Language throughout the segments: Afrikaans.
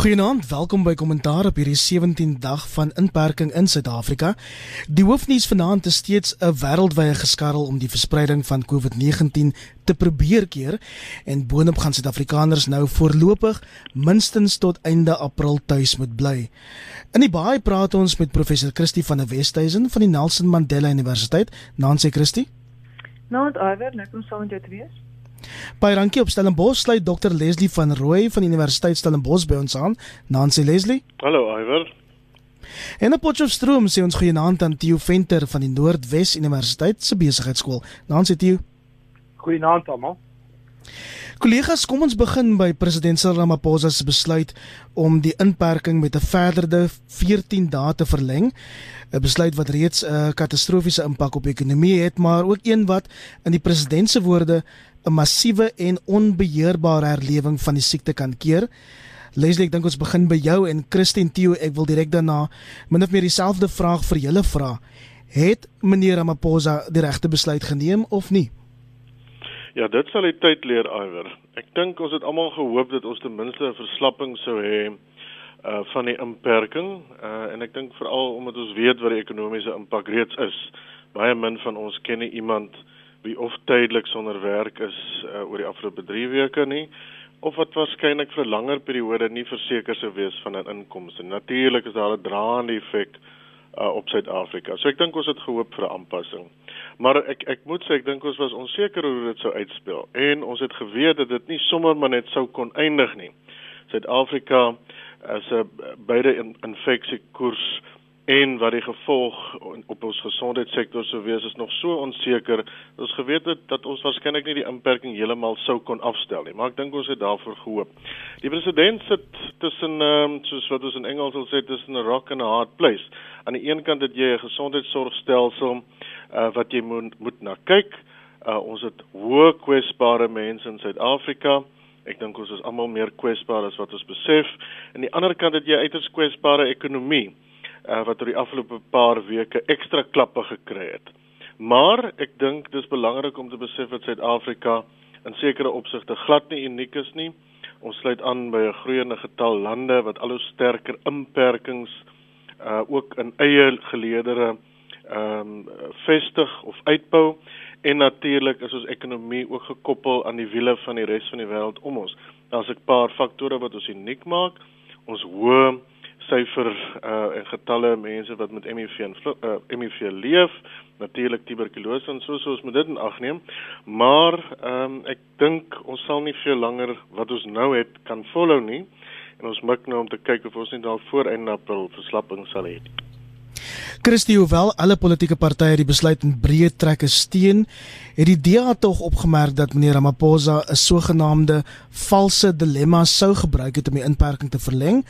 Goeienaand, welkom by Kommentaar op hierdie 17 dag van inperking in Suid-Afrika. Die hoofnuus vanaand is steeds 'n wêreldwye geskarrel om die verspreiding van COVID-19 te probeer keer en boonop gaan Suid-Afrikaners nou voorlopig minstens tot einde April tuis moet bly. In die baai praat ons met professor Christie van der Westhuizen van die Nelson Mandela Universiteit. Nancy Christie. Nou, Iver, lekker om saam met jou te wees. By Rankie op Stellenbosch sluit Dr Leslie van Rooi van die Universiteit Stellenbosch by ons aan. Nancy Leslie. Hallo Iver. En op Potchefstroom sê ons goeienaand aan Theo Venter van die Noordwes Universiteit se besigheidskool. Nancy Theo. Goeienaand almal. Kollegas, kom ons begin by president Cyril Ramaphosa se besluit om die inperking met 'n verderde 14 dae te verleng. 'n Besluit wat reeds 'n katastrofiese impak op die ekonomie het, maar ook een wat in die president se woorde 'n massiewe en onbeheerbare herlewing van die siekte kan keer. Leslie, ek dink ons begin by jou en Christine Theo, ek wil direk daarna min of meer dieselfde vraag vir julle vra. Het meneer Ramaphosa die regte besluit geneem of nie? Ja, dit sal die tyd leer iwer. Ek dink ons het almal gehoop dat ons ten minste 'n verslapping sou hê uh van die inperking uh en ek dink veral omdat ons weet wat die ekonomiese impak reeds is. Baie min van ons ken iemand wie of tydelik sonder werk is uh, oor die afgelope 3 weke nie of wat waarskynlik vir langer periode nie verseker sou wees van 'n inkomste. Natuurlik is daar 'n draande effek uh, op Suid-Afrika. So ek dink ons het gehoop vir 'n aanpassing. Maar ek ek moet sê ek dink ons was onseker hoe dit sou uitspeel en ons het geweet dat dit nie sommer maar net sou kon eindig nie. Suid-Afrika as 'n beide infeksiekoers en wat die gevolg op ons gesondheidssektor sou wees is nog so onseker. Ons geweet het dat ons waarskynlik nie die inperking heeltemal sou kon afstel nie, maar ek dink ons het daarvoor gehoop. Die president sit tussen ehm soos wat ons in Engels sal sê tussen 'n rock and a hard place. Aan die een kant het jy 'n gesondheidsorgstelsel uh, wat jy moet moet na kyk. Uh, ons het hoë kwesbare mense in Suid-Afrika. Ek dink ons is almal meer kwesbaar as wat ons besef. Aan die ander kant het jy uiters kwesbare ekonomie uh, wat oor die afgelope paar weke ekstra klappe gekry het. Maar ek dink dis belangrik om te besef dat Suid-Afrika in sekere opsigte glad nie uniek is nie. Ons sluit aan by 'n groeiende getal lande wat al hoe sterker inperkings uh ook in eie geleedere ehm um, vestig of uitbou en natuurlik is ons ekonomie ook gekoppel aan die wiele van die res van die wêreld om ons. Daar's 'n paar faktore wat ons uniek maak. Ons hoë syfer uh en getalle mense wat met HIV en uh, HIV leef, natuurlik tuberkulose en so so ons moet dit in ag neem. Maar ehm um, ek dink ons sal nie veel langer wat ons nou het kan volhou nie en ons mik nou om te kyk of ons nie dalk voor einde April verslapping sal hê. Christie hoewel alle politieke partye die besluit in breë trekke steun, het die DA tog opgemerk dat meneer Ramaphosa 'n sogenaamde valse dilemma sou gebruik het om die inperking te verleng.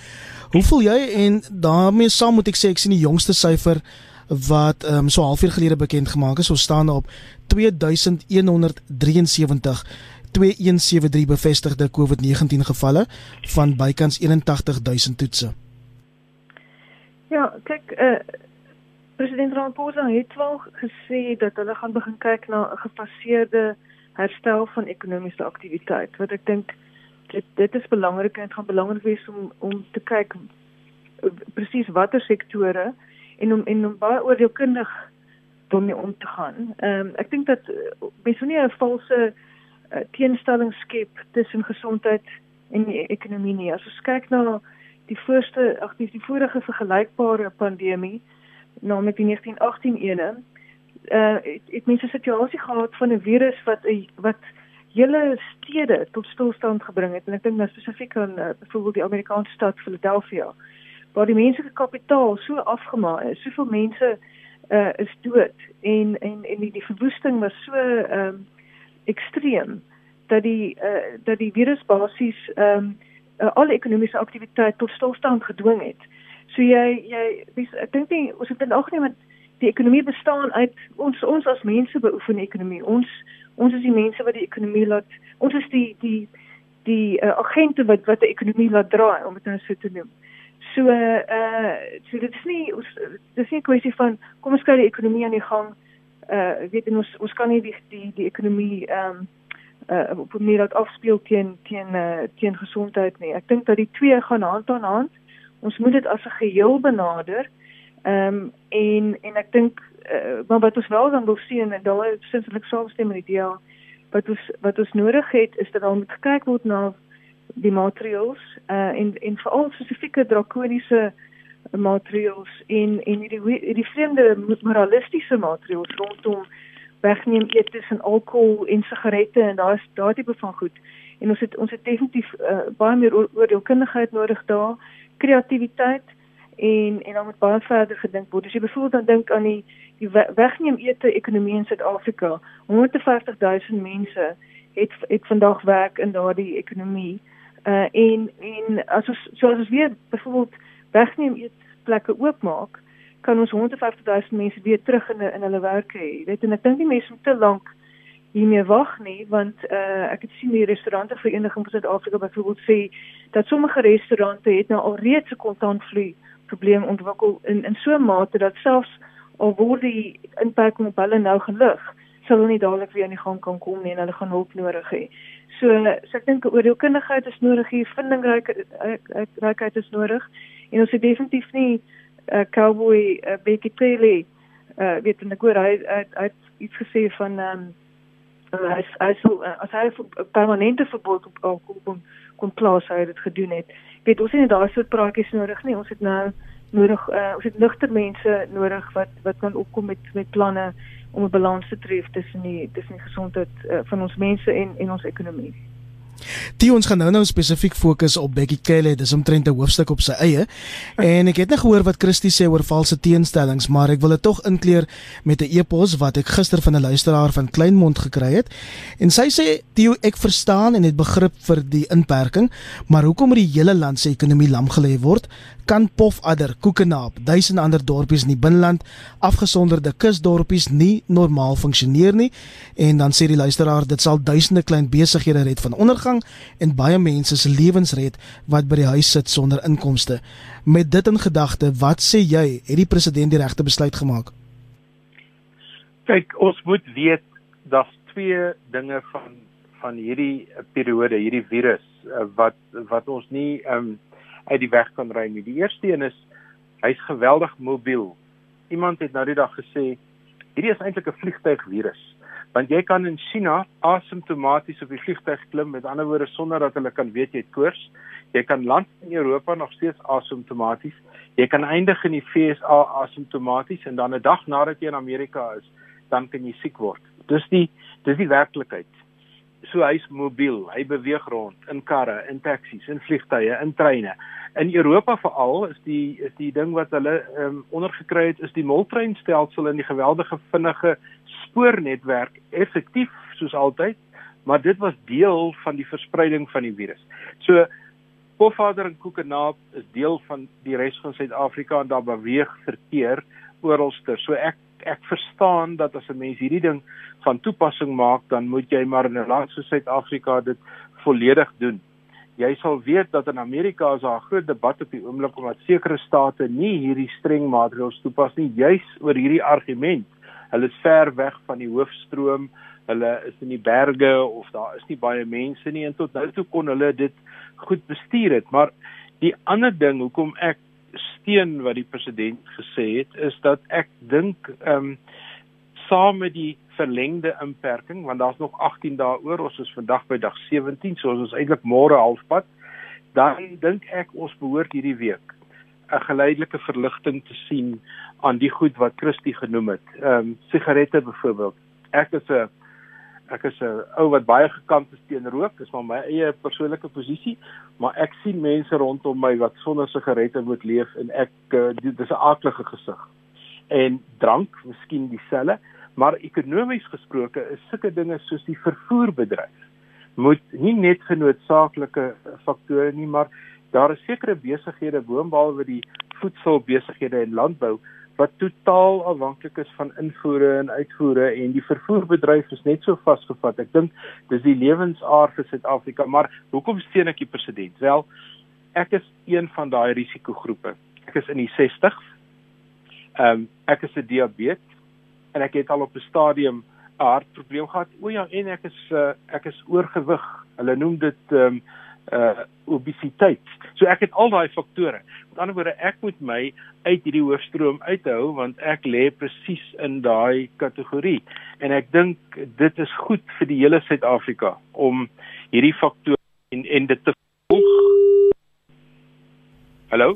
Hoe voel jy en daarmee saam moet ek sê ek sien die jongste syfer wat um, so halfuur gelede bekend gemaak is, ons staan op 2173 2173 bevestigde COVID-19 gevalle van bykans 81000 toetse. Ja, kyk, eh uh, president Ramaphosa het wel gesê dat hulle gaan begin kyk na 'n gefaseerde herstel van ekonomiese aktiwiteit. Wat ek dink dit dit is belangrik en dit gaan belangrik wees om om te kyk presies watter sektore en om en om baie oordeelkundig daarmee om te gaan. Ehm um, ek dink dat eh, mens nie 'n valse uh, teenstelling skep tussen gesondheid en die ekonomie nie. As ons kyk na nou, die voorste ag dis die vorige vergelykbare pandemie naamlik die 1918 ene uh het, het mense 'n situasie gehad van 'n virus wat wat hele stede tot stilstand gebring het. En ek dink nou spesifiek aan uh, byvoorbeeld die Amerikaanse stad Philadelphia waar die menslike kapitaal so afgemaak is soveel mense uh is dood. En en en die, die verwoesting was so ehm um, ekstreem dat die uh dat die virus basies ehm um, uh, alle ekonomiese aktiwiteit tot stilstand gedwing het. So jy jy dis, ek dink nie ons nog nie met die ekonomie bestaan uit ons ons as mense beoefen ekonomie. Ons ons is die mense wat die ekonomie laat ons is die die die uh, agente wat wat die ekonomie laat draai om dit nou so te noem. So uh uh so dit is nie ons dis nie 'n kwessie van kom ons kry die ekonomie aan die gang. Uh weet jy ons ons kan nie die die, die ekonomie ehm um, uh op 'n manier dat afspeel teen teen uh, teen gesondheid nie. Ek dink dat die twee gaan hand aan hand. Ons moet dit as 'n geheel benader. Ehm um, en en ek dink uh, maar wat ons wel dan wil sien en daai sinselik saamstem met die DA wat ons wat ons nodig het is dat daar moet gekyk word na die materials uh en en veral spesifieke drakoniese materials en en die die vreemde moralistiese materials rondom wegneem eetes en alkohol en sigarette en daar's daai tipe van goed. En ons het ons het definitief uh, baie meer oordeelkundigheid nodig daar, kreatiwiteit en en dan moet baie verder gedink word. As jy byvoorbeeld dan dink aan die die wegneem ete ekonomie in Suid-Afrika, 150 000 mense het het vandag werk in daardie ekonomie. Uh en en as ons soos ons weer byvoorbeeld wegneem eetplekke oopmaak, kan ons 150 000 mense weer terug in in hulle werk hê. Jy weet en ek dink die mense moet te lank hiermee wag nie want uh ek het sien die restaurante vereniging van Suid-Afrika byvoorbeeld sê dat sommige restaurante het nou al reeds 'n kontantvloei probleem ontwikkel in in so 'n mate dat selfs al word die inperking op hulle nou gelig, sal hulle nie dadelik weer aan die gang kan kom nie en hulle gaan hulp nodig hê. So, so ek dink oordeelkundigheid is nodig hier, vindingrykheid is nodig en ons het definitief nie uh, cowboy uh, Becky Taylor uh, weet en ek hoor hy het iets gesê van ehm um, hy hy sou as hy 'n permanente verbod op alkohol kon kon plaas hy dit gedoen het. Weet ons het nie daai soort praatjies nodig nie. Ons het nou nodig uh, ons het ligter mense nodig wat wat kan opkom met met planne om 'n balans te tref tussen die tussen die gesondheid uh, van ons mense en en ons ekonomie. Die ons gaan nou nou spesifiek fokus op Becky Kelly, dis omtrent 'n hoofstuk op sy eie. En ek het net gehoor wat Christie sê oor valse teenstellings, maar ek wil dit tog inkleer met 'n e-pos wat ek gister van 'n luisteraar van Kleinmond gekry het. En sy sê, "Tio, ek verstaan en het begrip vir die inperking, maar hoekom het die hele land se ekonomie lam gelê word? Kan Pofadder, Koekenaap, duisende ander dorpies in die binneland, afgesonderde kusdorpies nie normaal funksioneer nie. En dan sê die luisteraar dit sal duisende klein besighede red van ondergang en baie mense se lewens red wat by die huis sit sonder inkomste. Met dit in gedagte, wat sê jy, het die president die regte besluit gemaak? Kyk, ons moet weet daar's twee dinge van van hierdie periode, hierdie virus eh, wat wat ons nie ehm um, uit die weg kan ry nie. Die eerste een is hy's geweldig mobiel. Iemand het nou die dag gesê hierdie is eintlik 'n vliegtuigvirus want jy kan in China asymptomaties op die vliegtuig klim met ander woorde sonder dat hulle kan weet jy het koors. Jy kan land in Europa nog steeds asymptomaties. Jy kan eindig in die FSA asymptomaties en dan 'n dag nadat jy in Amerika is, dan kan jy siek word. Dis die dis die werklikheid so hy's mobiel. Hy beweeg rond in karre, in taksies, in vliegtye, in treine. In Europa veral is die is die ding wat hulle ehm um, ondergekry het is die moltreinstelsel en die geweldige vinnige spoornetwerk effektief soos altyd, maar dit was deel van die verspreiding van die virus. So Pofadder en Koekenaap is deel van die res van Suid-Afrika en daar beweeg verkeer oralster. So ek ek verstaan dat as 'n mens hierdie ding van toepassing maak, dan moet jy maar in 'n land soos Suid-Afrika dit volledig doen. Jy sal weet dat in Amerika is daar 'n groot debat op die oomblik omdat sekere state nie hierdie streng maatreëls toepas nie, juis oor hierdie argument. Hulle is ver weg van die hoofstroom, hulle is in die berge of daar is nie baie mense nie en tot nou toe kon hulle dit goed bestuur het, maar die ander ding hoekom ek steun wat die president gesê het is dat ek dink ehm um, saam met die verlengde inperking want daar's nog 18 dae oor ons is vandag by dag 17 so ons is eintlik môre halfpad dan dink ek ons behoort hierdie week 'n geleidelike verligting te sien aan die goed wat Christie genoem het. Ehm um, sigarette byvoorbeeld ek is 'n ek is 'n ou wat baie gekant is teen rook, dis maar my eie persoonlike posisie, maar ek sien mense rondom my wat sonder sigarette moet leef en ek uh, dit is 'n aardige gesig. En drank, miskien dieselfde, maar ekonomies gesproke is sulke dinge soos die vervoerbedryf moet nie net genootsaaklike faktore nie, maar daar is sekere besighede boonbehalwe die voedselbesighede en landbou wat totaal afhanklik is van invoere en uitvoere en die vervoerbedryf is net so vasgevat. Ek dink dis die lewensaard vir Suid-Afrika, maar hoekom steun ek die president? Wel, ek is een van daai risikogroepe. Ek is in die 60s. Ehm um, ek is 'n diabetes en ek het al op 'n stadium hartprobleem gehad. O ja, en ek is uh, ek is oorgewig. Hulle noem dit ehm um, uh obesiteit. So ek het al daai faktore. Met ander woorde, ek moet my uit hierdie hoofstroom uithou want ek lê presies in daai kategorie. En ek dink dit is goed vir die hele Suid-Afrika om hierdie faktore en en dit te volg. Hallo?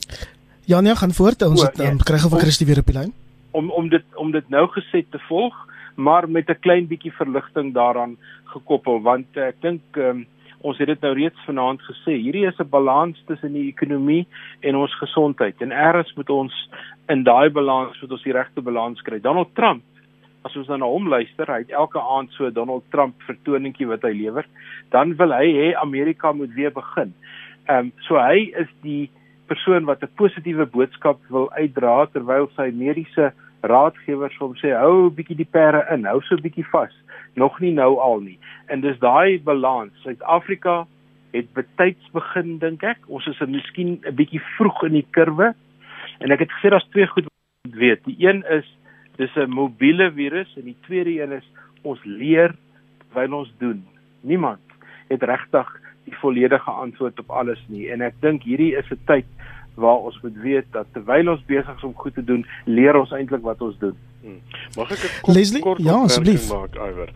Ja nee, gaan voort. Ons het, um, kry gou van Christie weer op die lyn. Om om dit om dit nou gesê te volg, maar met 'n klein bietjie verligting daaraan gekoppel want ek dink um, ons het dit nou reeds vanaand gesê, hierdie is 'n balans tussen die ekonomie en ons gesondheid. En eers moet ons in daai balans moet ons die regte balans kry. Donald Trump, as ons dan na hom luister, hy het elke aand so Donald Trump vertoningkie wat hy lewer, dan wil hy hê Amerika moet weer begin. Ehm um, so hy is die persoon wat 'n positiewe boodskap wil uitdra terwyl sy mediese raadgewers hom sê hou 'n bietjie die pere in, hou so 'n bietjie vas nog nie nou al nie. En dis daai balans. Suid-Afrika het betyds begin dink ek. Ons is miskien 'n bietjie vroeg in die kurwe. En ek het gesê daar's twee goed wat weet. Die een is dis 'n mobiele virus en die tweede een is ons leer terwyl ons doen. Niemand het regtig die volledige antwoord op alles nie en ek dink hierdie is 'n tyd waar ons moet weet dat terwyl ons besig is om goed te doen, leer ons eintlik wat ons doen. Hmm. Mag ek 'n kort, Leslie? kort ja, asseblief maak Iwer?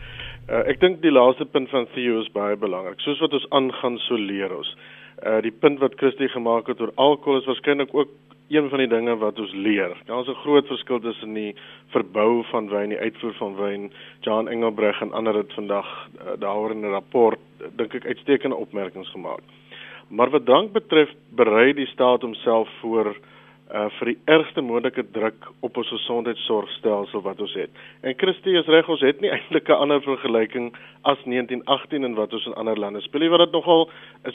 Uh, ek dink die laaste punt van Theo is baie belangrik. Soos wat ons aangaan, so leer ons. Uh die punt wat Christie gemaak het oor alkohol is waarskynlik ook een van die dinge wat ons leer. Daar's 'n groot verskil tussen die verbou van wyn, die uitvoer van wyn. John Engelbreg en ander het vandag uh, daaroor in 'n rapport dink ek uitstekende opmerkings gemaak. Maar wat drank betref, berei die staat homself voor uh vir die ergste moontlike druk op ons gesondheidsorgstelsel wat ons het. En Christie is reg, ons het nie eintlik 'n ander vergelyking as 1918 en wat ons in ander lande speel nie wat dit nogal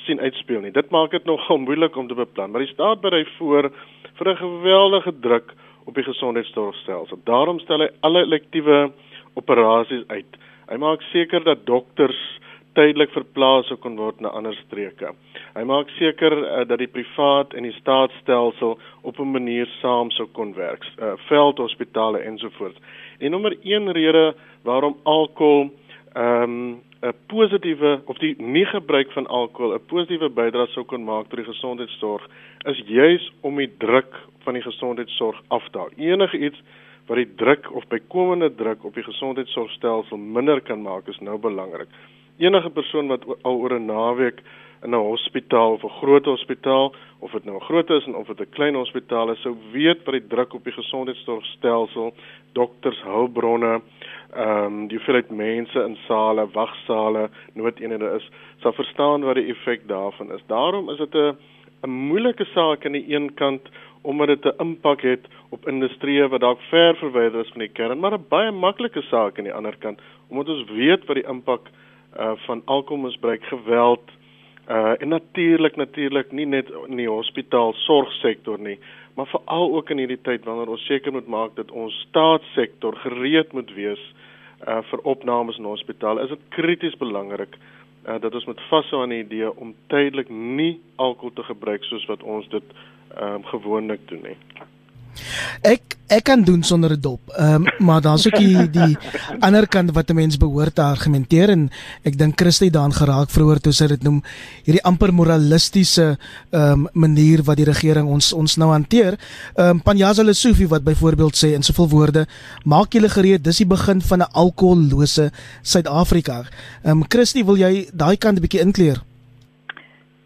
sien uitspeel nie. Dit maak dit nogal moeilik om te beplan, maar die staat berei voor vir 'n geweldige druk op die gesondheidsorgstelsel. Daarom stel hy alle elektiewe operasies uit. Hy maak seker dat dokters tydelik verplaas kon word na ander streke. Hy maak seker uh, dat die privaat en die staatsstelsel op 'n manier saam sou kon werk. Uh, veldhospitale ensovoorts. En nommer 1 rede waarom alkohol ehm um, 'n positiewe of die nie gebruik van alkohol 'n positiewe bydrae sou kon maak tot die gesondheidsorg is juis om die druk van die gesondheidsorg af te haal. Enige iets wat die druk of bykomende druk op die gesondheidsorgstelsel minder kan maak is nou belangrik enige persoon wat al oor 'n naweek in 'n hospitaal of 'n groot hospitaal of dit nou 'n groot is en of dit 'n klein hospitaal is, sou weet wat die druk op die gesondheidsorgstelsel, dokters, hulpbronne, ehm um, die hoeveelheid mense in sale, wagsale, noodeenhede is, sal verstaan wat die effek daarvan is. Daarom is dit 'n 'n moeilike saak aan die een kant omdat dit 'n impak het op industrieë wat dalk ver verwyder is van die kern, maar 'n baie maklike saak aan die ander kant omdat ons weet wat die impak uh van alkoholmisbruik, geweld uh en natuurlik natuurlik nie net in die hospitaal sorgsektor nie, maar veral ook in hierdie tyd wanneer ons seker moet maak dat ons staatssektor gereed moet wees uh vir opnames in hospitale. Is dit krities belangrik uh dat ons met vashou aan die idee om tydelik nie alkohol te gebruik soos wat ons dit ehm um, gewoonlik doen nie. Ek ek kan doen sonder 'n dop. Ehm um, maar daar's ook die, die ander kant wat 'n mens behoort te argumenteer en ek dink Christie daan geraak vroeër toe sy dit noem hierdie amper moralistiese ehm um, manier wat die regering ons ons nou hanteer. Ehm um, Panjaza Lesofie wat byvoorbeeld sê in soveel woorde, maak julle gereed, dis die begin van 'n alkohollose Suid-Afrika. Ehm um, Christie, wil jy daai kant 'n bietjie inkleer?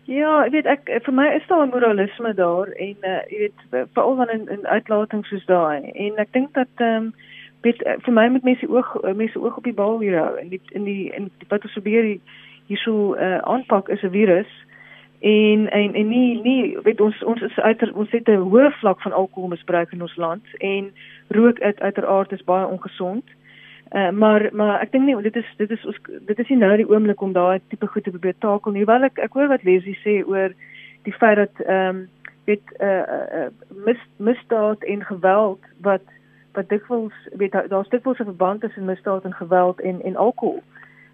Ja, ek weet ek vir my is daar 'n moralisme daar en uh, jy weet veral van in uitlatings soos daai en ek dink dat ehm um, weet vir my moet mense oog mense oog op die bal hier hou en die in die in wat ons probeer hier so uh, aanpak is 'n virus en en en nie nie weet ons ons is uit ons het 'n hoë vlak van alkoholmisbruik in ons land en rook uit uiteraard is baie ongesond. Uh, maar maar ek dink nie dit is dit is ons dit is nie nou die oomblik om daai tipe goed te probeer takel nie. Wel ek ek hoor wat Leslie sê oor die feit dat ehm um, weet eh uh, uh, mis misdaad en geweld wat wat dikwels weet daar's dikwels 'n verband tussen misdaad en geweld en en alkohol.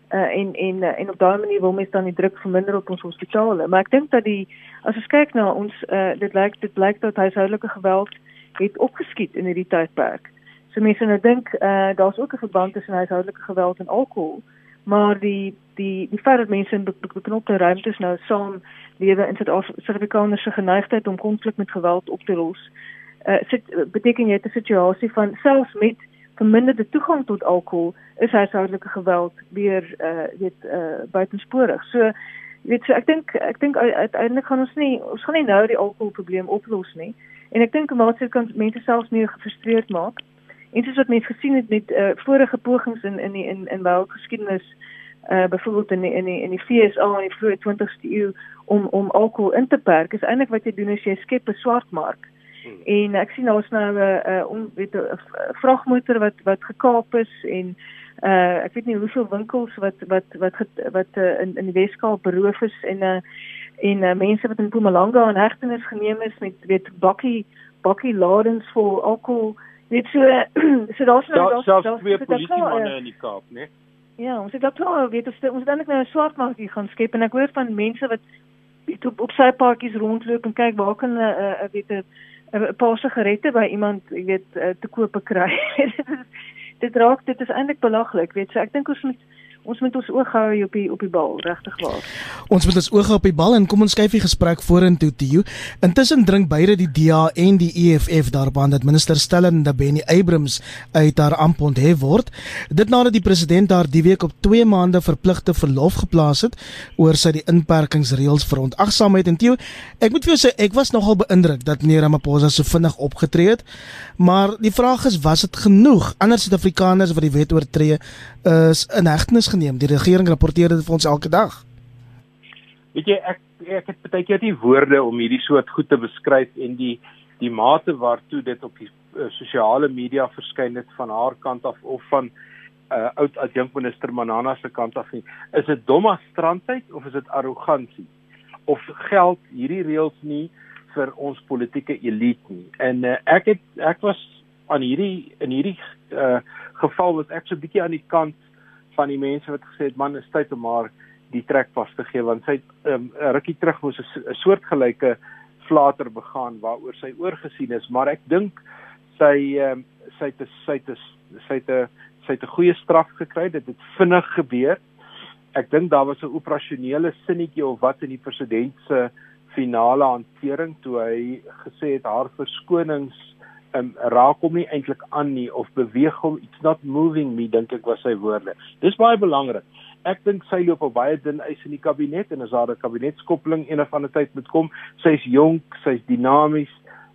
Uh, en en uh, en op daai manier wil mens dan die druk verminder op ons hospitale. Maar ek dink dat die as ons kyk na ons uh, dit lyk dit blyk dat huishoudelike geweld het opgeskiet in hierdie tydperk. So mense nou dink uh daar's ook 'n verband tussen huishoudelike geweld en alkohol, maar die die die feit dat mense in beknopte ruimtes nou saam lewe in Suid-Afrikaanse geneigtheid om konflik met geweld op te los. Uh sit beteken jy 'n situasie van selfs met verminderde toegang tot alkohol is huishoudelike geweld weer uh weet uh buitensporig. So weet so ek dink ek dink uiteindelik gaan ons nie ons gaan nie nou die alkoholprobleem oplos nie. En ek dink maatskappy kan mense selfs meer gefrustreerd maak. En soos wat mense gesien het met uh vorige pogings in in die in in wêreld geskiedenis uh byvoorbeeld in die, in die, in die FSA in die vroeë 20ste eeu om om alkohol in te perk is eintlik wat jy doen is jy skep 'n swart mark. Hmm. En ek sien daar's nou 'n uh, uh, weet 'n vragmotor wat wat gekaap is en uh ek weet nie hoeveel winkels wat wat wat wat uh, in in die Weskaap beroof is en uh en uh, mense wat in Mpumalanga in hegtenis geneem is met weet bakkie bakkie ladings vol alkohol weet so so daar's nou daar's daar, twee polisie manne uh, in die Kaap né Ja, ons het dalk weet ons ons net nou 'n swart mark hier gaan skep en ek hoor van mense wat weet op, op sy paadjies rondloop en kyk waar kan 'n uh, weet 'n 'n paar sigarette by iemand, jy weet, uh, te koop kry. dit raak dit is eintlik belaglik, weet jy. So ek dink ons moet ons moet ons oog hou op die op die bal, regtig waar. Ons moet ons oog op die bal en kom ons skuif die gesprek vorentoe te jou. Intussen dring beide die DA en die EFF daaraan dat minister Stellende Benny Abrams uit haar amp onthef word. Dit nadat die president daar die week op 2 maande verpligte verlof geplaas het oor sy die inperkingsreëls vir ontagsaamheid en teo. Ek moet vir jou sê ek was nogal beïndruk dat meneer Ramaphosa so vinnig opgetree het. Maar die vraag is was dit genoeg? Ander Suid-Afrikaners wat die wet oortree is in hegtenis geneem. Die regering rapporteer dit vir ons elke dag. Weet jy, ek ek het baie keer nie woorde om hierdie soort goed te beskryf en die die mate waartoe dit op die uh, sosiale media verskyn het van haar kant af of van uh, oud adjunkminister Manana se kant af nie. Is dit domme strandheid of is dit arrogansie? Of geld hierdie reëls nie vir ons politieke elite nie? En uh, ek het ek was aan hierdie in hierdie uh, geval was ek so bietjie aan die kant van die mense wat gesê het man is tyd om maar die trek vas te gee want sy um, rukkie terug moes 'n soortgelyke flater begaan waaroor sy oorgesien is maar ek dink sy um, sy het sy het sy het sy het 'n goeie straf gekry. Dit het vinnig gebeur. Ek dink daar was 'n operasionele sinnetjie of wat in die president se finale hantering toe hy gesê het haar verskonings um, raak hom nie eintlik aan nie of beweeg hom it's not moving me dink ek was sy woorde. Dis baie belangrik. Ek dink sy loop op baie dun ys in die kabinet en as daar 'n kabinetskoppeling eendag van 'n tyd moet kom, sy's jonk, sy's dinamies,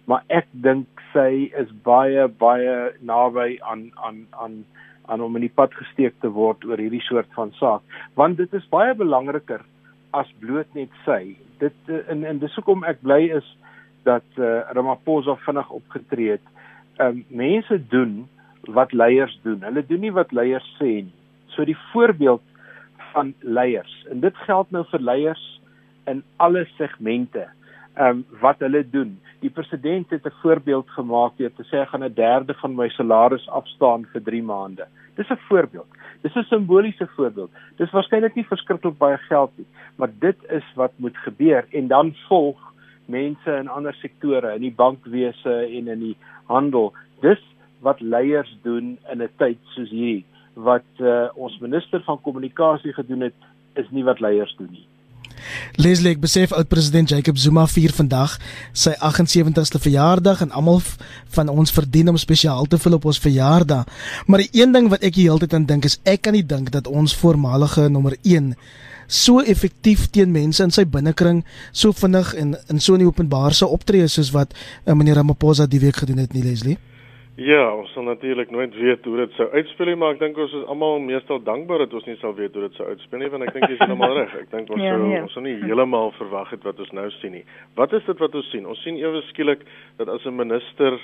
maar ek dink sy is baie baie naby aan aan aan aan om in die pad gesteek te word oor hierdie soort van saak, want dit is baie belangriker as bloot net sy. Dit en en dis hoekom ek bly is dat uh, Ramaphosa vinnig opgetree het. Um, mense doen wat leiers doen. Hulle doen nie wat leiers sê nie. So die voorbeeld van leiers en dit geld nou vir leiers in alle segmente. Um, wat hulle doen. Die president het 'n voorbeeld gemaak deur te sê gaan 'n derde van my salaris afstaan vir 3 maande. Dis 'n voorbeeld. Dis 'n simboliese voorbeeld. Dis waarskynlik nie verskriklik baie geld nie, maar dit is wat moet gebeur en dan volg mense in ander sektore in die bankwese en in die handel. Dis wat leiers doen in 'n tyd soos hierdie. Wat uh, ons minister van kommunikasie gedoen het, is nie wat leiers doen nie. Leslie, ek besef oud president Jacob Zuma vier vandag sy 78ste verjaardag en almal van ons verdien om spesiaal te voel op ons verjaardag. Maar die een ding wat ek die hele tyd aan dink is ek kan nie dink dat ons voormalige nommer 1 so effektief teen mense in sy binnekring so vinnig en in so 'n openbaar sou optree soos wat uh, meneer Ramaphosa die week gedoen het nie Leslie? Ja, ons sal natuurlik nooit weet hoe dit sou uitspeel nie, maar ek dink ons is almal meestal dankbaar dat ons nie sal weet hoe dit sou uitspeel nie, want ek dink jy is heeltemal reg. Ek dink ons ja, sou ja. ons sou nie heeltemal verwag het wat ons nou sien nie. Wat is dit wat ons sien? Ons sien ewe skielik dat as 'n minister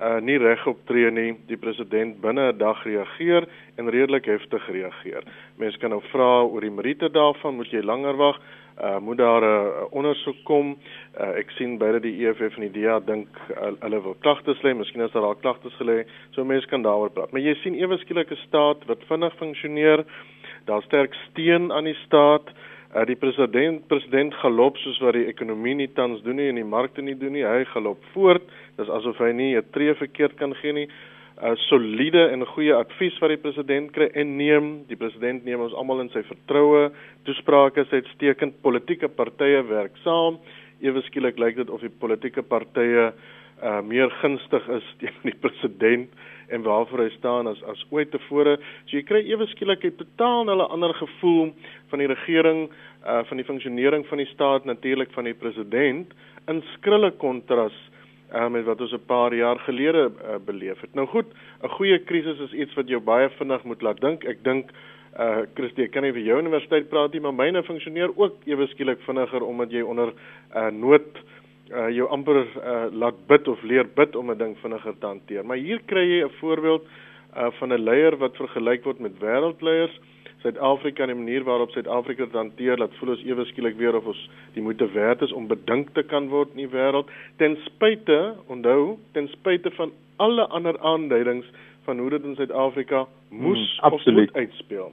uh nie reg optree nie, die president binne 'n dag reageer en redelik heftig reageer. Mense kan nou vra oor die meriete daarvan, moet jy langer wag? Uh moet daar 'n uh, ondersoek kom? Uh ek sien beide die EFF en die DA dink uh, hulle wil klagtes lê, miskien is daar al klagtes gelê, so mense kan daaroor praat. Maar jy sien ewe skielik 'n staat wat vinnig funksioneer. Daar sterk steun aan die staat. Uh, die president president galop soos wat die ekonomie nie tans doen nie en die markte nie doen nie hy galop voort dis asof hy nie 'n tree verkeerd kan gee nie uh, soliede en goeie advies wat die president kry en neem. Die president neem ons almal in sy vertroue. Toesprake is uitstekend. Politieke partye werk saam. Ewe skielik lyk dit of die politieke partye uh meer gunstig is teenoor die president en waarvoor hy staan as as ooit tevore. So jy kry ewe skielik 'n totaal 'n ander gevoel van die regering, uh van die funksionering van die staat, natuurlik van die president in skrille kontras uh, met wat ons 'n paar jaar gelede uh, beleef het. Nou goed, 'n goeie krisis is iets wat jou baie vinnig moet laat dink. Ek dink uh Christie, ek kan nie vir jou universiteit praat nie, maar myne funksioneer ook ewe skielik vinniger omdat jy onder uh nood uh jou amper uh laat bid of leer bid om 'n ding vinniger te hanteer. Maar hier kry jy 'n voorbeeld uh van 'n leier wat vergelyk word met wêreldleiers. Suid-Afrika en die manier waarop Suid-Afrika dit hanteer, laat voel ons ewe skielik weer of ons die moeite werd is om bedink te kan word in die wêreld ten spyte, onthou, ten spyte van alle ander aanduidings van hoe dit in Suid-Afrika moes hmm, of moet uitspeel.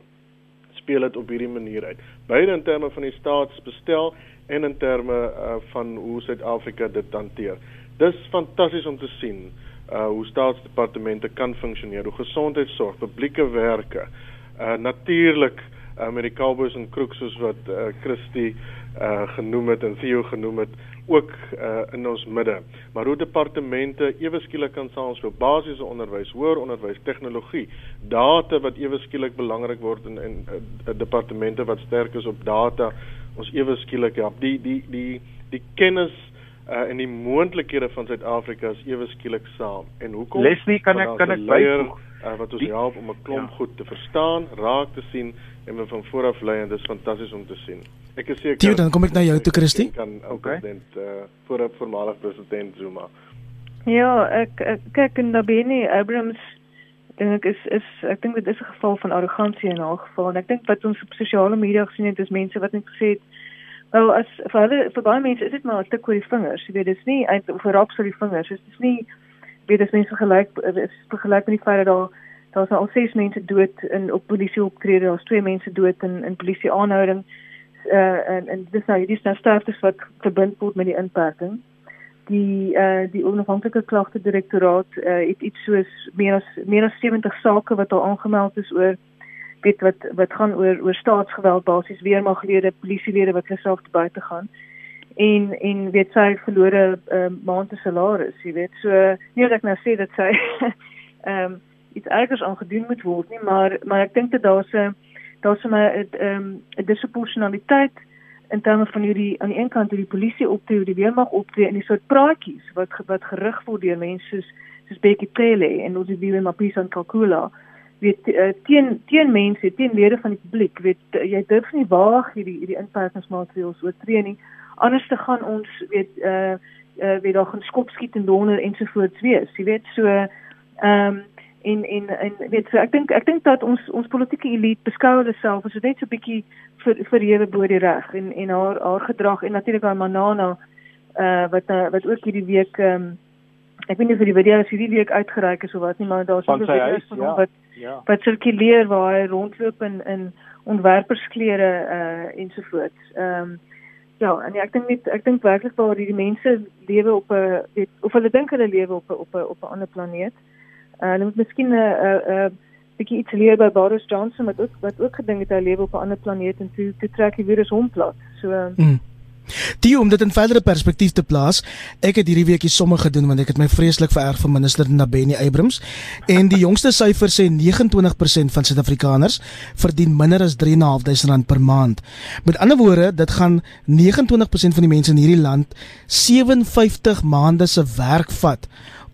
Speel dit op hierdie manier uit. Beide in terme van die staatsbestel en in terme uh, van hoe Suid-Afrika dit hanteer. Dis fantasties om te sien uh hoe staatsdepartemente kan funksioneer, hoe gesondheidsorg, publieke werke, uh natuurlik uh, met die Cowboys en Crooks soos wat uh, Christie uh genoem het en Theo genoem het ook uh in ons midde. Maar hoe departemente ewe skielik kan saamspeel, basiese onderwys, hoër onderwys, tegnologie, data wat ewe skielik belangrik word in in uh, departemente wat sterk is op data, ons ewe skielik ja, die die die die kennis uh en die moontlikhede van Suid-Afrika is ewe skielik saam. En hoekom? Leslie, kan ek kan ek byvoeg uh, wat ons die, help om 'n klomp ja. goed te verstaan, raak te sien en me van vooraf lei en dit is fantasties om te sien. Ek is seker Tio, dan kom ek na jou toe Christie. Kan okay. president uh voor voormalig president Zuma. Ja, ek, ek kyk en Nabeni Abrams dink ek is is ek dink dit is 'n geval van arrogansie in haar geval en ek dink wat ons op sosiale media gesien het is mense wat net gesê het wel as vir hulle vir baie mense is dit maar 'n tik oor die vingers jy weet dit is nie eintlik vir raps oor die vingers dit is nie weet as mense gelyk is vergelyk met die feit dat daar daar's al ses mense dood in op polisie optrede, daar's twee mense dood in in polisie aanhouding. Uh en en dis nou hierdie sterftes wat verbind word met die inperking. Die uh die onafhanklike klagte direktoraat uh het iets soos meer as meer as 70 sake wat al aangemeld is oor weet wat wat gaan oor oor staatsgeweld basies weermaglede, polisielede wat geself te buite gaan en en weet sy verlore uh, maand se salaris, jy weet. So nie dat ek nou sê dat sy ehm um, iets ergers aangedoen moet word nie, maar maar ek dink dat daar's 'n daar's 'n ehm 'n disproportionaliteit in terme van hierdie aan die een kant hoe die polisie optree, hoe die weermag optree en die soort praatjies wat wat gerig word deur mense soos soos Becky Cele en ons die Mapisa en Kakula weet uh, teen teen mense, teen lede van die publiek, weet uh, jy durf nie waag hierdie hierdie inperkingsmaatreëls oortree nie. Anders te gaan ons weet eh uh, uh, weet daar gaan skopskiet en donder ensovoorts wees jy weet so ehm um, en en en weet so ek dink ek dink dat ons ons politieke elite beskou hulle self as net so 'n bietjie vir verhewe bo die reg en en haar haar gedrag en natuurlik haar manana eh uh, wat wat ook hierdie week ehm um, ek weet nie of die video is hierdie week uitgereik is of wat nie maar daar's so 'n video van ja, wat ja. wat sirkuleer waar hy rondloop in in ontwerpersklere eh uh, ensovoorts ehm um, Ja, en ek dink net ek dink werklik waar hierdie mense lewe op 'n weet of hulle dink hulle lewe op 'n op 'n op 'n ander planeet. Uh, hulle moet miskien 'n 'n 'n bietjie iets leer by Boris Johnson wat ook wat ook gedink het hy lewe op 'n ander planeet en toe toe trek weer eens hom plat. So mm. Die om dit in verdere perspektief te plaas, ek het hierdie weekie somme gedoen want ek het my vreeslik vererg vir minister Nabeni Abrams en die jongste syfer sê 29% van Suid-Afrikaners verdien minder as 3.500 rand per maand. Met ander woorde, dit gaan 29% van die mense in hierdie land 57 maande se werk vat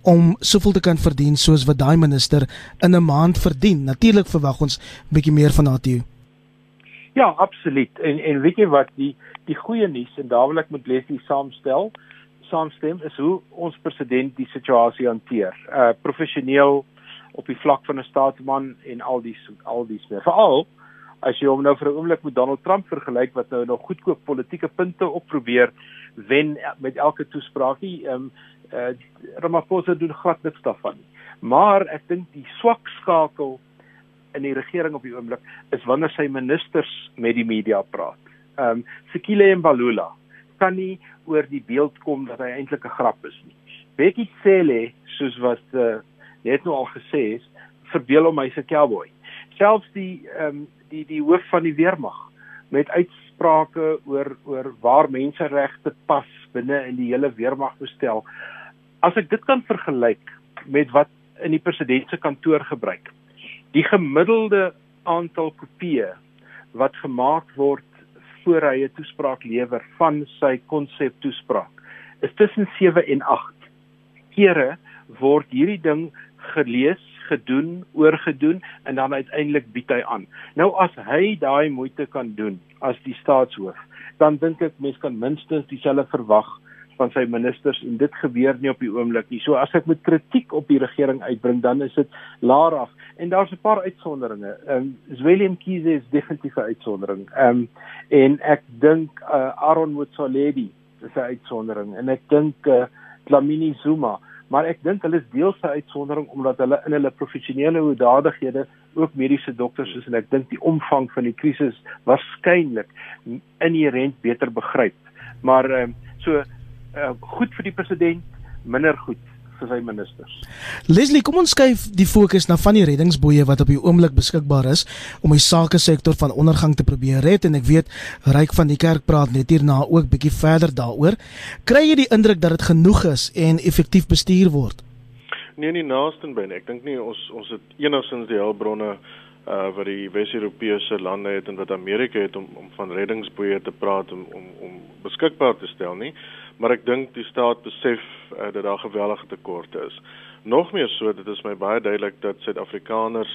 om soveel te kan verdien soos wat daai minister in 'n maand verdien. Natuurlik verwag ons 'n bietjie meer van haar toe. Ja, absoluut. En en weet jy wat die die goeie nuus en daar wil ek met Leslie saamstel, saamstem is hoe ons president die situasie hanteer. Uh professioneel op die vlak van 'n staatsman en al die al die smeer. Veral as jy hom nou vir 'n oomblik met Donald Trump vergelyk wat nou nog goedkoop politieke punte op probeer wen met elke toespraakie. Ehm um, uh Ramaphosa doen glad niks daarvan nie. Maar ek dink die swak skakel in die regering op die oomblik is wanneer sy ministers met die media praat ehm um, Sekile en Balula kan nie oor die beeld kom dat hy eintlik 'n grap is nie. Becky Cele soos wat uh, net nou al gesê het, verbeel hom hy's 'n cowboy. Selfs die ehm um, die die hoof van die weermag met uitsprake oor oor waar menseregte pas binne in die hele weermagbestel. As ek dit kan vergelyk met wat in die president se kantoor gebruik. Die gemiddelde aantal kopieë wat gemaak word voor hy 'n toespraak lewer van sy konsep toespraak is tussen 7 en 8 kere word hierdie ding gelees, gedoen, oorgedoen en dan uiteindelik bied hy aan. Nou as hy daai moeite kan doen as die staatshoof, dan dink ek mense kan minstens dieselfde verwag van sy ministers en dit gebeur nie op die oomblik nie. So as ek met kritiek op die regering uitbring, dan is dit laag en daar's 'n paar uitsonderinge. Ehm um, Willem Kiese is definitief 'n uitsondering. Ehm um, en ek dink uh, Aaron Motsoaledi is 'n uitsondering en ek dink uh, Dlamini Zuma, maar ek dink hulle is deels 'n uitsondering omdat hulle in hulle professionele hoedadighede ook mediese dokters is en ek dink die omvang van die krisis waarskynlik inherënt beter begryp. Maar ehm um, so uh, goed vir die president, minder goed vir sy ministers. Leslie, kom ons skuif die fokus na van die reddingsboeie wat op die oomblik beskikbaar is om die sake sektor van ondergang te probeer red en ek weet Ryk van die kerk praat net hierna ook bietjie verder daaroor. Kry jy die indruk dat dit genoeg is en effektief bestuur word? Nee, nie naaste binne. Ek dink nie ons ons het enigstens die hulpbronne uh wat die Wes-Europese lande het en wat Amerika het om om van reddingsboeie te praat om om om beskikbaar te stel nie maar ek dink die staat besef uh, dat daar geweldige tekorte is. Nog meer so, dit is my baie duidelik dat Suid-Afrikaners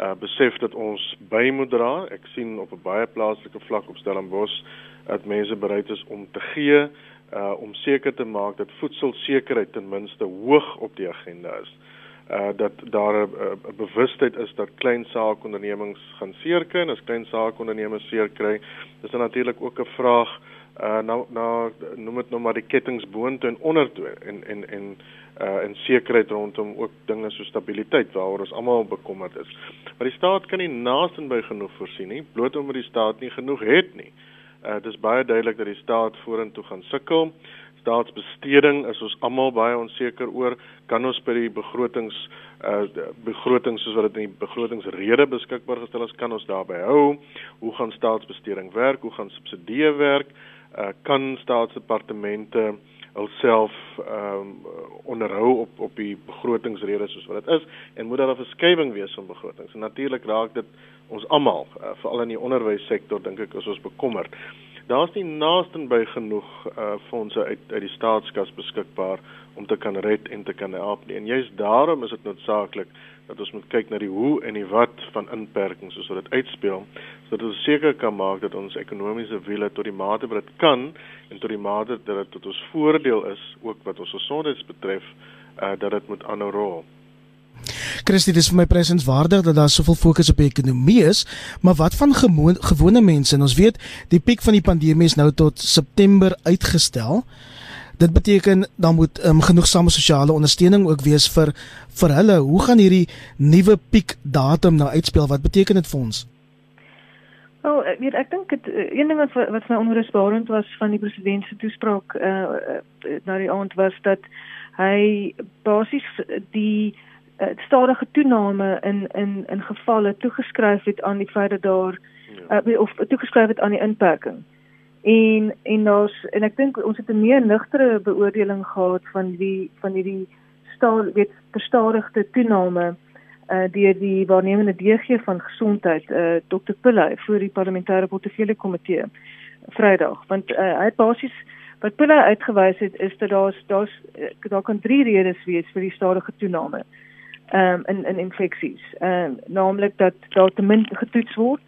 uh, besef dat ons by moet dra. Ek sien op 'n baie plaaslike vlak op Stellenbosch dat mense bereid is om te gee uh om seker te maak dat voedselsekerheid ten minste hoog op die agenda is. Uh dat daar 'n bewustheid is dat klein saakondernemings gaan seer kry en as klein saakondernemings seer kry, is daar natuurlik ook 'n vraag uh nou nou noem dit nou maar die kettinge boontoe en ondertoe en en en uh en sekerheid rondom ook dinge so stabiliteit waaroor ons almal bekommerd is. Maar die staat kan nie naaste by genoeg voorsien nie, bloot omdat die staat nie genoeg het nie. Uh dis baie duidelik dat die staat vorentoe gaan sukkel. Staatsbesteding is ons almal baie onseker oor. Kan ons by die begrotings uh begroting soos wat dit in die begrotingsrede beskikbaar gestel is, kan ons daarby hou? Hoe gaan staatsbesteding werk? Hoe gaan subsidie werk? uh, kan staatsdepartemente hulself ehm um, onderhou op op die begrotingsrede soos wat dit is en moet daar 'n verskywing wees van begrotings. Natuurlik raak dit ons almal, uh, veral in die onderwyssektor dink ek is ons bekommerd. Daar's nie naaste by genoeg uh fondse uit uit die staatskas beskikbaar om te kan red en te kan help nie. En juist daarom is dit noodsaaklik dat ons moet kyk na die hoe en die wat van inperkings soos dit uitspeel sodat ons seker kan maak dat ons ekonomiese wiele tot die mate wat dit kan en tot die mate dat dit tot ons voordeel is ook wat ons gesondheid betref uh, dat dit moet aanhou rol. Christie, dis vir my presenswaardig dat daar soveel fokus op die ekonomie is, maar wat van gewone gewone mense? En ons weet die piek van die pandemie is nou tot September uitgestel. Dit beteken dan moet um, genoegsame sosiale ondersteuning ook wees vir vir hulle. Hoe gaan hierdie nuwe piek datum nou uitspeel? Wat beteken dit vir ons? Wel, oh, ek weet ek dink dit eh, een ding wat wat my onrusbarend was van die president se toespraak uh, uh na die aand was dat hy basies die uh, stadige toename in in in gevalle toegeskryf het aan die feit dat daar uh, of toegeskryf het aan die inperking. En en ons en ek dink ons het 'n meer nugtere beoordeling gehad van die van hierdie staal weet verstadigde toename uh deur die waarnemende DG van gesondheid uh Dr. Pillay vir die parlementêre portefeulje komitee Vrydag want uh, hy het basies wat Pillay uitgewys het is dat daar's daar's daar kan drie redes wees vir die stadige toename um in in infeksies. Ehm uh, naamlik dat daar te min getoets word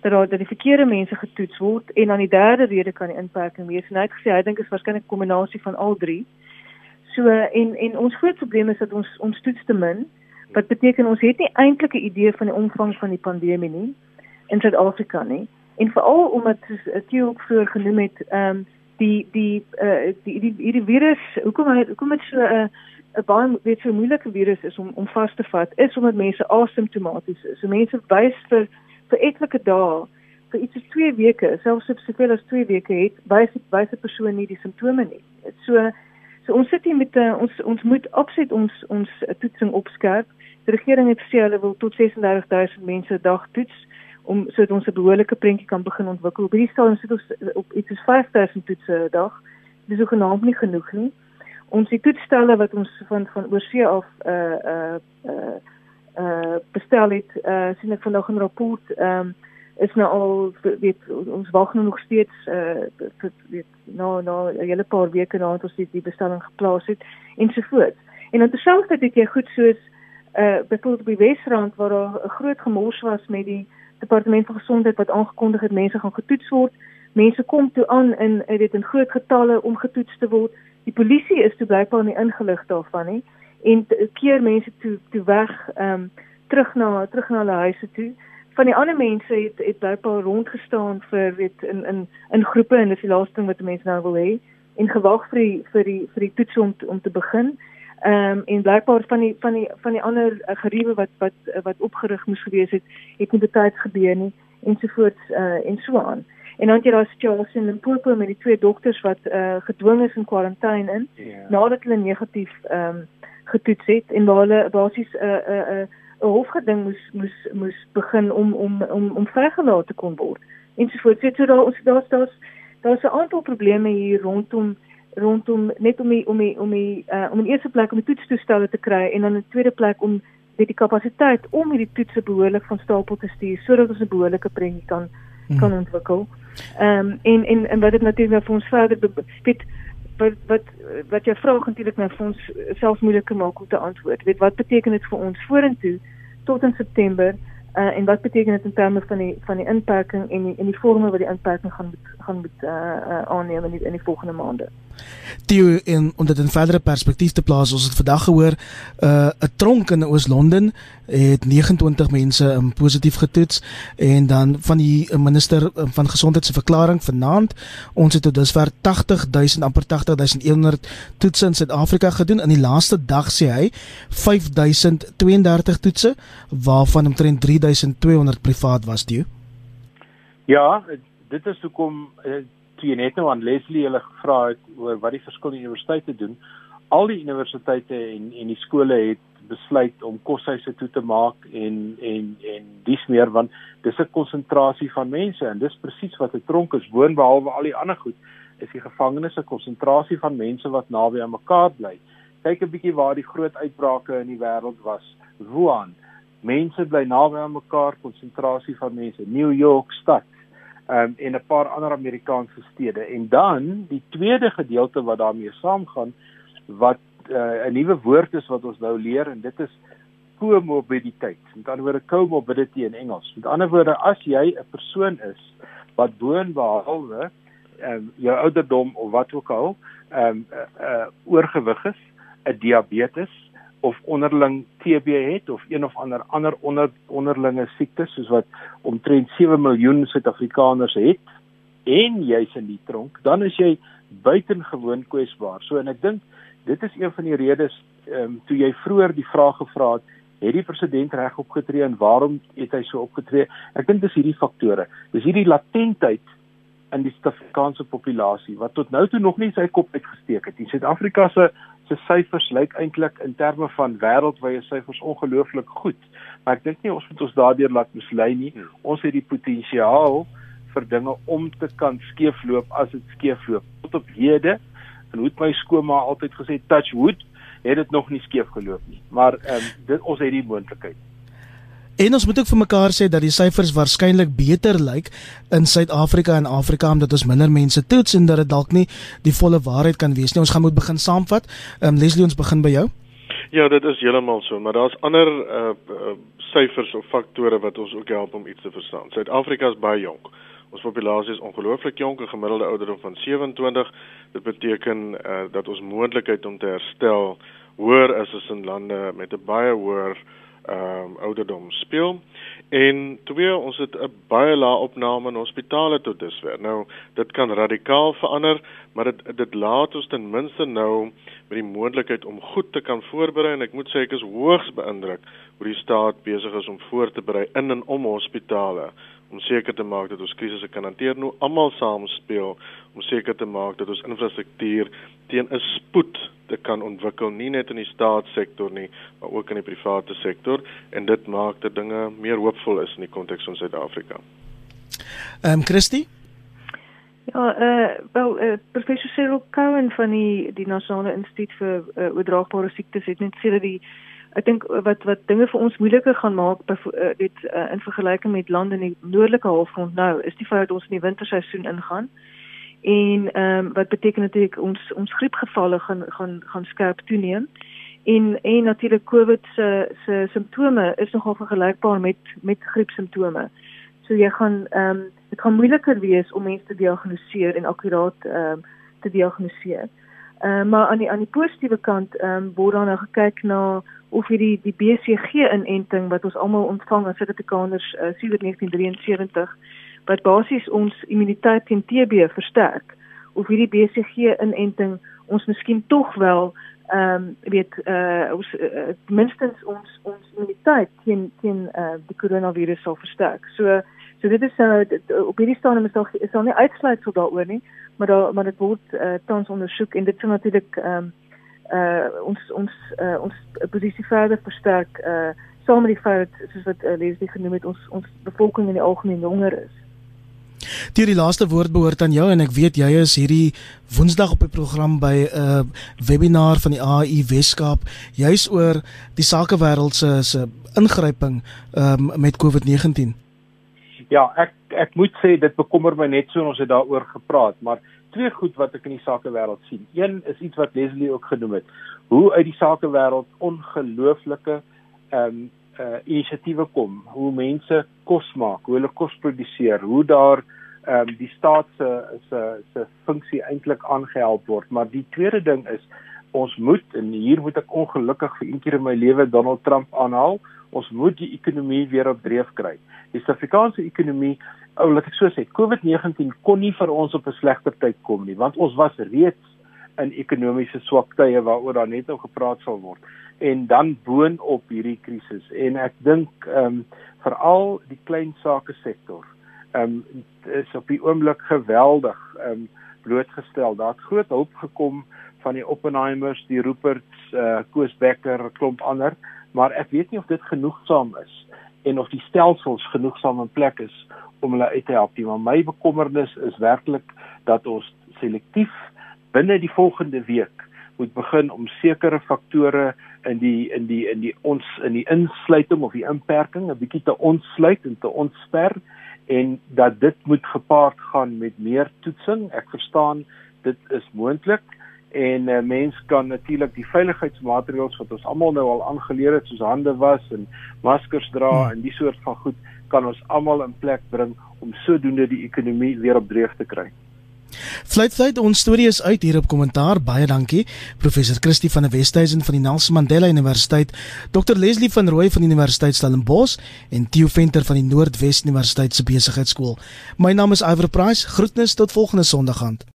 dat daar dat die verkeerde mense getoets word en dan die derde rede kan die inperking wees. En hy het gesê hy dink is waarskynlik 'n kombinasie van al drie. So en en ons groot probleem is dat ons ons toets te min wat beteken ons het nie eintlik 'n idee van die omvang van die pandemie nie in Suid-Afrika nie. En veral omdat dit ook vroeër genoem het, ehm um, die die uh die die hierdie virus, hoekom hy hoekom dit so 'n uh, 'n baie weet so moeilike virus is om om vas te vat, is omdat mense asymptomaties is. So mense wys vir vir etlike dae vir iets soos 2 weke, selfs op soveel as 2 weke het wys wys 'n persoon nie die simptome nie. So So ons sit hier met uh, ons ons moet opset ons ons uh, toetsing opskerp. Die regering het gesê hulle wil tot 36000 mense 'n dag toets om sodat ons 'n behoorlike prentjie kan begin ontwikkel. Op hierdie stadium sit ons op iets soos 5000 toetse 'n dag. Dit is ook genoeg nie genoeg nie. Ons die toetsstelle wat ons van van oorsee af uh uh uh uh bestel het, uh sien ek vanoggend 'n rapport ehm um, is nou al weet ons wag nou nog steeds uh weet nou nou 'n hele paar weke nadat ons die, bestelling geplaas het ensovoorts. En interessant het ek goed soos uh byvoorbeeld by Wesrand waar daar 'n groot gemors was met die departement van gesondheid wat aangekondig het mense gaan getoets word. Mense kom toe aan in dit in groot getalle om getoets te word. Die polisie is toe blykbaar nie ingelig daarvan nie en keer mense toe toe weg ehm um, terug na terug na hulle huise toe van die ander mense het het blykbaar rondgestaan vir weet in in in groepe en dis die laaste ding wat mense nou wil hê en gewag vir die vir die vir die toets om om te begin. Ehm um, en blykbaar van die van die van die ander uh, geriewe wat wat wat opgerig moes gewees het, het nie betyds gebeur nie ensovoorts uh, en so aan. En dan het jy daai situasie in Limpopo met die twee dokters wat uh, gedwing is in kwarantyne in yeah. Ja. nadat hulle negatief ehm um, getoets het en waar hulle basies 'n uh, 'n uh, 'n uh, 'n hofgeding moes moes moes begin om om om om vrygelaat te kon word. Ensovoorts. So daar ons daar's daar's daar's 'n aantal probleme hier rondom rondom net om die, om die, om die, uh, om in eerste plek om die toetstoestelle te kry en dan in tweede plek om weet die kapasiteit om hierdie toetse behoorlik van stapel te stuur sodat ons 'n behoorlike prentjie kan hmm. kan ontwikkel. Ehm um, en en en wat dit natuurlik vir ons verder weet wat wat wat jou vraag natuurlik nou vir ons self moeiliker maak om te antwoord. Weet wat beteken dit vir ons vorentoe tot in September uh, en wat beteken dit in terme van die van die inperking en die en die vorme wat die inperking gaan gaan moet uh, uh, aanneem in die, in die volgende maande. Theo en om dit in verdere perspektief te plaas, ons het vandag gehoor 'n uh, tronk in Oos-London het 29 mense um, positief getoets en dan van die minister um, van gesondheid se verklaring vanaand ons het tot dusver 80000 amper 80100 toetse in Suid-Afrika gedoen in die laaste dag sê hy 5032 toetse waarvan omtrent 3200 privaat was toe. Ja, dit is hoekom uh, toe jy net nou aan Leslie hulle gevra het oor wat die verskillende universiteite doen, al die universiteite en en die skole het besluit om koshuise toe te maak en en en dis meer want dis 'n konsentrasie van mense en dis presies wat 'n tronk is woon behalwe al die ander goed is die gevangenes 'n konsentrasie van mense wat naby aan mekaar bly. Kyk 'n bietjie waar die groot uitbrake in die wêreld was. Wuhan. Mense bly naby aan mekaar, konsentrasie van mense. New York stad um, en 'n paar ander Amerikaanse stede. En dan die tweede gedeelte wat daarmee saamgaan wat uh, 'n nuwe woord is wat ons nou leer en dit is comorbiditeit. Met ander woorde comorbidity in Engels. Met ander woorde as jy 'n persoon is wat boonbehalwe ehm um, jou ouderdom of wat ook al ehm um, uh, uh, oorgewig is, 'n diabetes of onderling TB het of een of ander ander onder onderlinge siektes soos wat omtrent 7 miljoen Suid-Afrikaners het en jy's in die tronk, dan is jy buitengewoon kwesbaar. So en ek dink dit is een van die redes ehm um, toe jy vroeër die vraag gevra het, het die president reg opgetree en waarom het hy so opgetree? Ek dink dis hierdie faktore. Dis hierdie latentheid in die Suid-Afrikaanse populasie wat tot nou toe nog nie sy kop uitgesteek het. Die Suid-Afrika se se syfers lyk eintlik in terme van wêreldwye syfers ongelooflik goed. Maar ek dink nie ons moet ons daardeur laat mislei nie. Hmm. Ons het die potensiaal vir dinge om te kan skeefloop as dit skeefloop. Tot op hede en hoe het my skoonma altyd gesê touch wood, het dit nog nie skeef geloop nie. Maar ehm um, dit ons het die moontlikheid. En ons moet ook vir mekaar sê dat die syfers waarskynlik beter lyk in Suid-Afrika en Afrika omdat ons minder mense toets en dat dit dalk nie die volle waarheid kan wees nie. Ons gaan moet begin saamvat. Ehm um, Leslie, ons begin by jou. Ja, dit is heeltemal so, maar daar's ander uh, uh syfers of faktore wat ons ook help om iets te verstaan. Suid-Afrika is baie jonk. Ons populasie is ongelooflik jonk, 'n gemiddelde ouderdom van 27. Dit beteken uh, dat ons moontlikheid om te herstel hoër is as in lande met 'n baie hoër ehm um, ouderdom speel. En twee, ons het 'n baie lae opname in hospitale tot dusver. Nou, dit kan radikaal verander, maar dit dit laat ons ten minste nou met die moontlikheid om goed te kan voorberei en ek moet sê ek is hoogs beïndruk hoe die staat besig is om voor te berei in en om hospitale om seker te maak dat ons krisisse kan hanteer nou almal saam speel om seker te maak dat ons infrastruktuur teen 'n spoed te kan ontwikkel nie net in die staatssektor nie maar ook in die private sektor en dit maak dat dinge meer hoopvol is in die konteks van Suid-Afrika. Ehm um, Christie Ja, eh uh, wel uh, professor Cyril Cowan van die die Nasionale Instituut vir uh, oordraagbare siektes het net sê dat die ek dink wat wat dinge vir ons moeiliker gaan maak dit uh, in vergelyking met lande in die noordelike halfrond nou is die feit dat ons in die winterseisoen ingaan en ehm um, wat beteken natuurlik ons ons griepgevalle gaan gaan gaan skerp toeneem en en natuurlik COVID se se simptome is nogal vergelykbaar met met griepsimptome. So jy gaan ehm um, dit gaan moeiliker wees om mense te diagnoseer en akkuraat ehm um, te diagnoseer. Ehm uh, maar aan die aan die positiewe kant ehm um, word dan nou gekyk na of hierdie die BCG inenting wat ons almal ontvang as Suid-Afrikaners uh, sedert 1973 wat basies ons immuniteit teen TB versterk of hierdie BCG inenting ons miskien tog wel ehm um, weet uh ons uh, minstens ons ons immuniteit teen teen uh die koronavirus sal versterk. So so dit is uh dit, op hierdie stadium is daar is daar nie uitsluitsel daaroor nie, maar daar maar dit word uh tans ondersoek en dit sal natuurlik ehm um, uh ons ons uh ons posisie verder versterk uh saam met die feit soos wat uh, Leslie genoem het ons ons bevolking in die algemeen jonger is. Deur die laaste woord behoort aan jou en ek weet jy is hierdie Woensdag op die program by 'n uh, webinar van die AI Weskaap juis oor die sakewêreld se se ingryping um, met COVID-19. Ja, ek ek moet sê dit bekommer my net so ons het daaroor gepraat, maar twee goed wat ek in die sakewêreld sien. Een is iets wat Leslie ook genoem het. Hoe uit die sakewêreld ongelooflike ehm um, uh inisiatiewe kom, hoe mense kos maak, hoe hulle kos produseer, hoe daar ehm um, die staat se se se funksie eintlik aangehelp word. Maar die tweede ding is ons moet en hier moet ek ongelukkig vir een keer in my lewe Donald Trump aanhaal. Ons moet die ekonomie weer op dreef kry. Die Suid-Afrikaanse ekonomie, ou laat ek so sê, COVID-19 kon nie vir ons op 'n slegter tyd kom nie, want ons was reeds in ekonomiese swak tye waaroor daar net nou gepraat sal word en dan boonop hierdie krisis en ek dink ehm um, veral die klein sake sektor ehm um, is op die oomblik geweldig ehm um, blootgestel. Daar't groot hulp gekom van die Oppenheimers, die Ruperts, eh uh, Koos Becker, klomp ander, maar ek weet nie of dit genoegsaam is en of die stelsels genoegsaam in plek is om hulle uit te help nie. Maar my bekommernis is werklik dat ons selektief binne die volgende week moet begin om sekere faktore in die in die in die ons in die insluiting of die inperking 'n bietjie te ontsluit en te ontsper en dat dit moet gepaard gaan met meer toetsing. Ek verstaan dit is moontlik en uh, mens kan natuurlik die veiligheidsmaatreëls wat ons almal nou al aangeleer het soos hande was en maskers dra hmm. en die soort van goed kan ons almal in plek bring om sodoende die ekonomie weer op dreef te kry. Fluitfluit ons storie is uit hier op kommentaar. Baie dankie professor Christie van die Westhuizen van die Nelson Mandela Universiteit, Dr Leslie van Rooi van die Universiteit Stellenbosch en Theo Venter van die Noordwes Universiteit se Besigheidsskool. My naam is Iver Price. Groetnis tot volgende Sondag aand.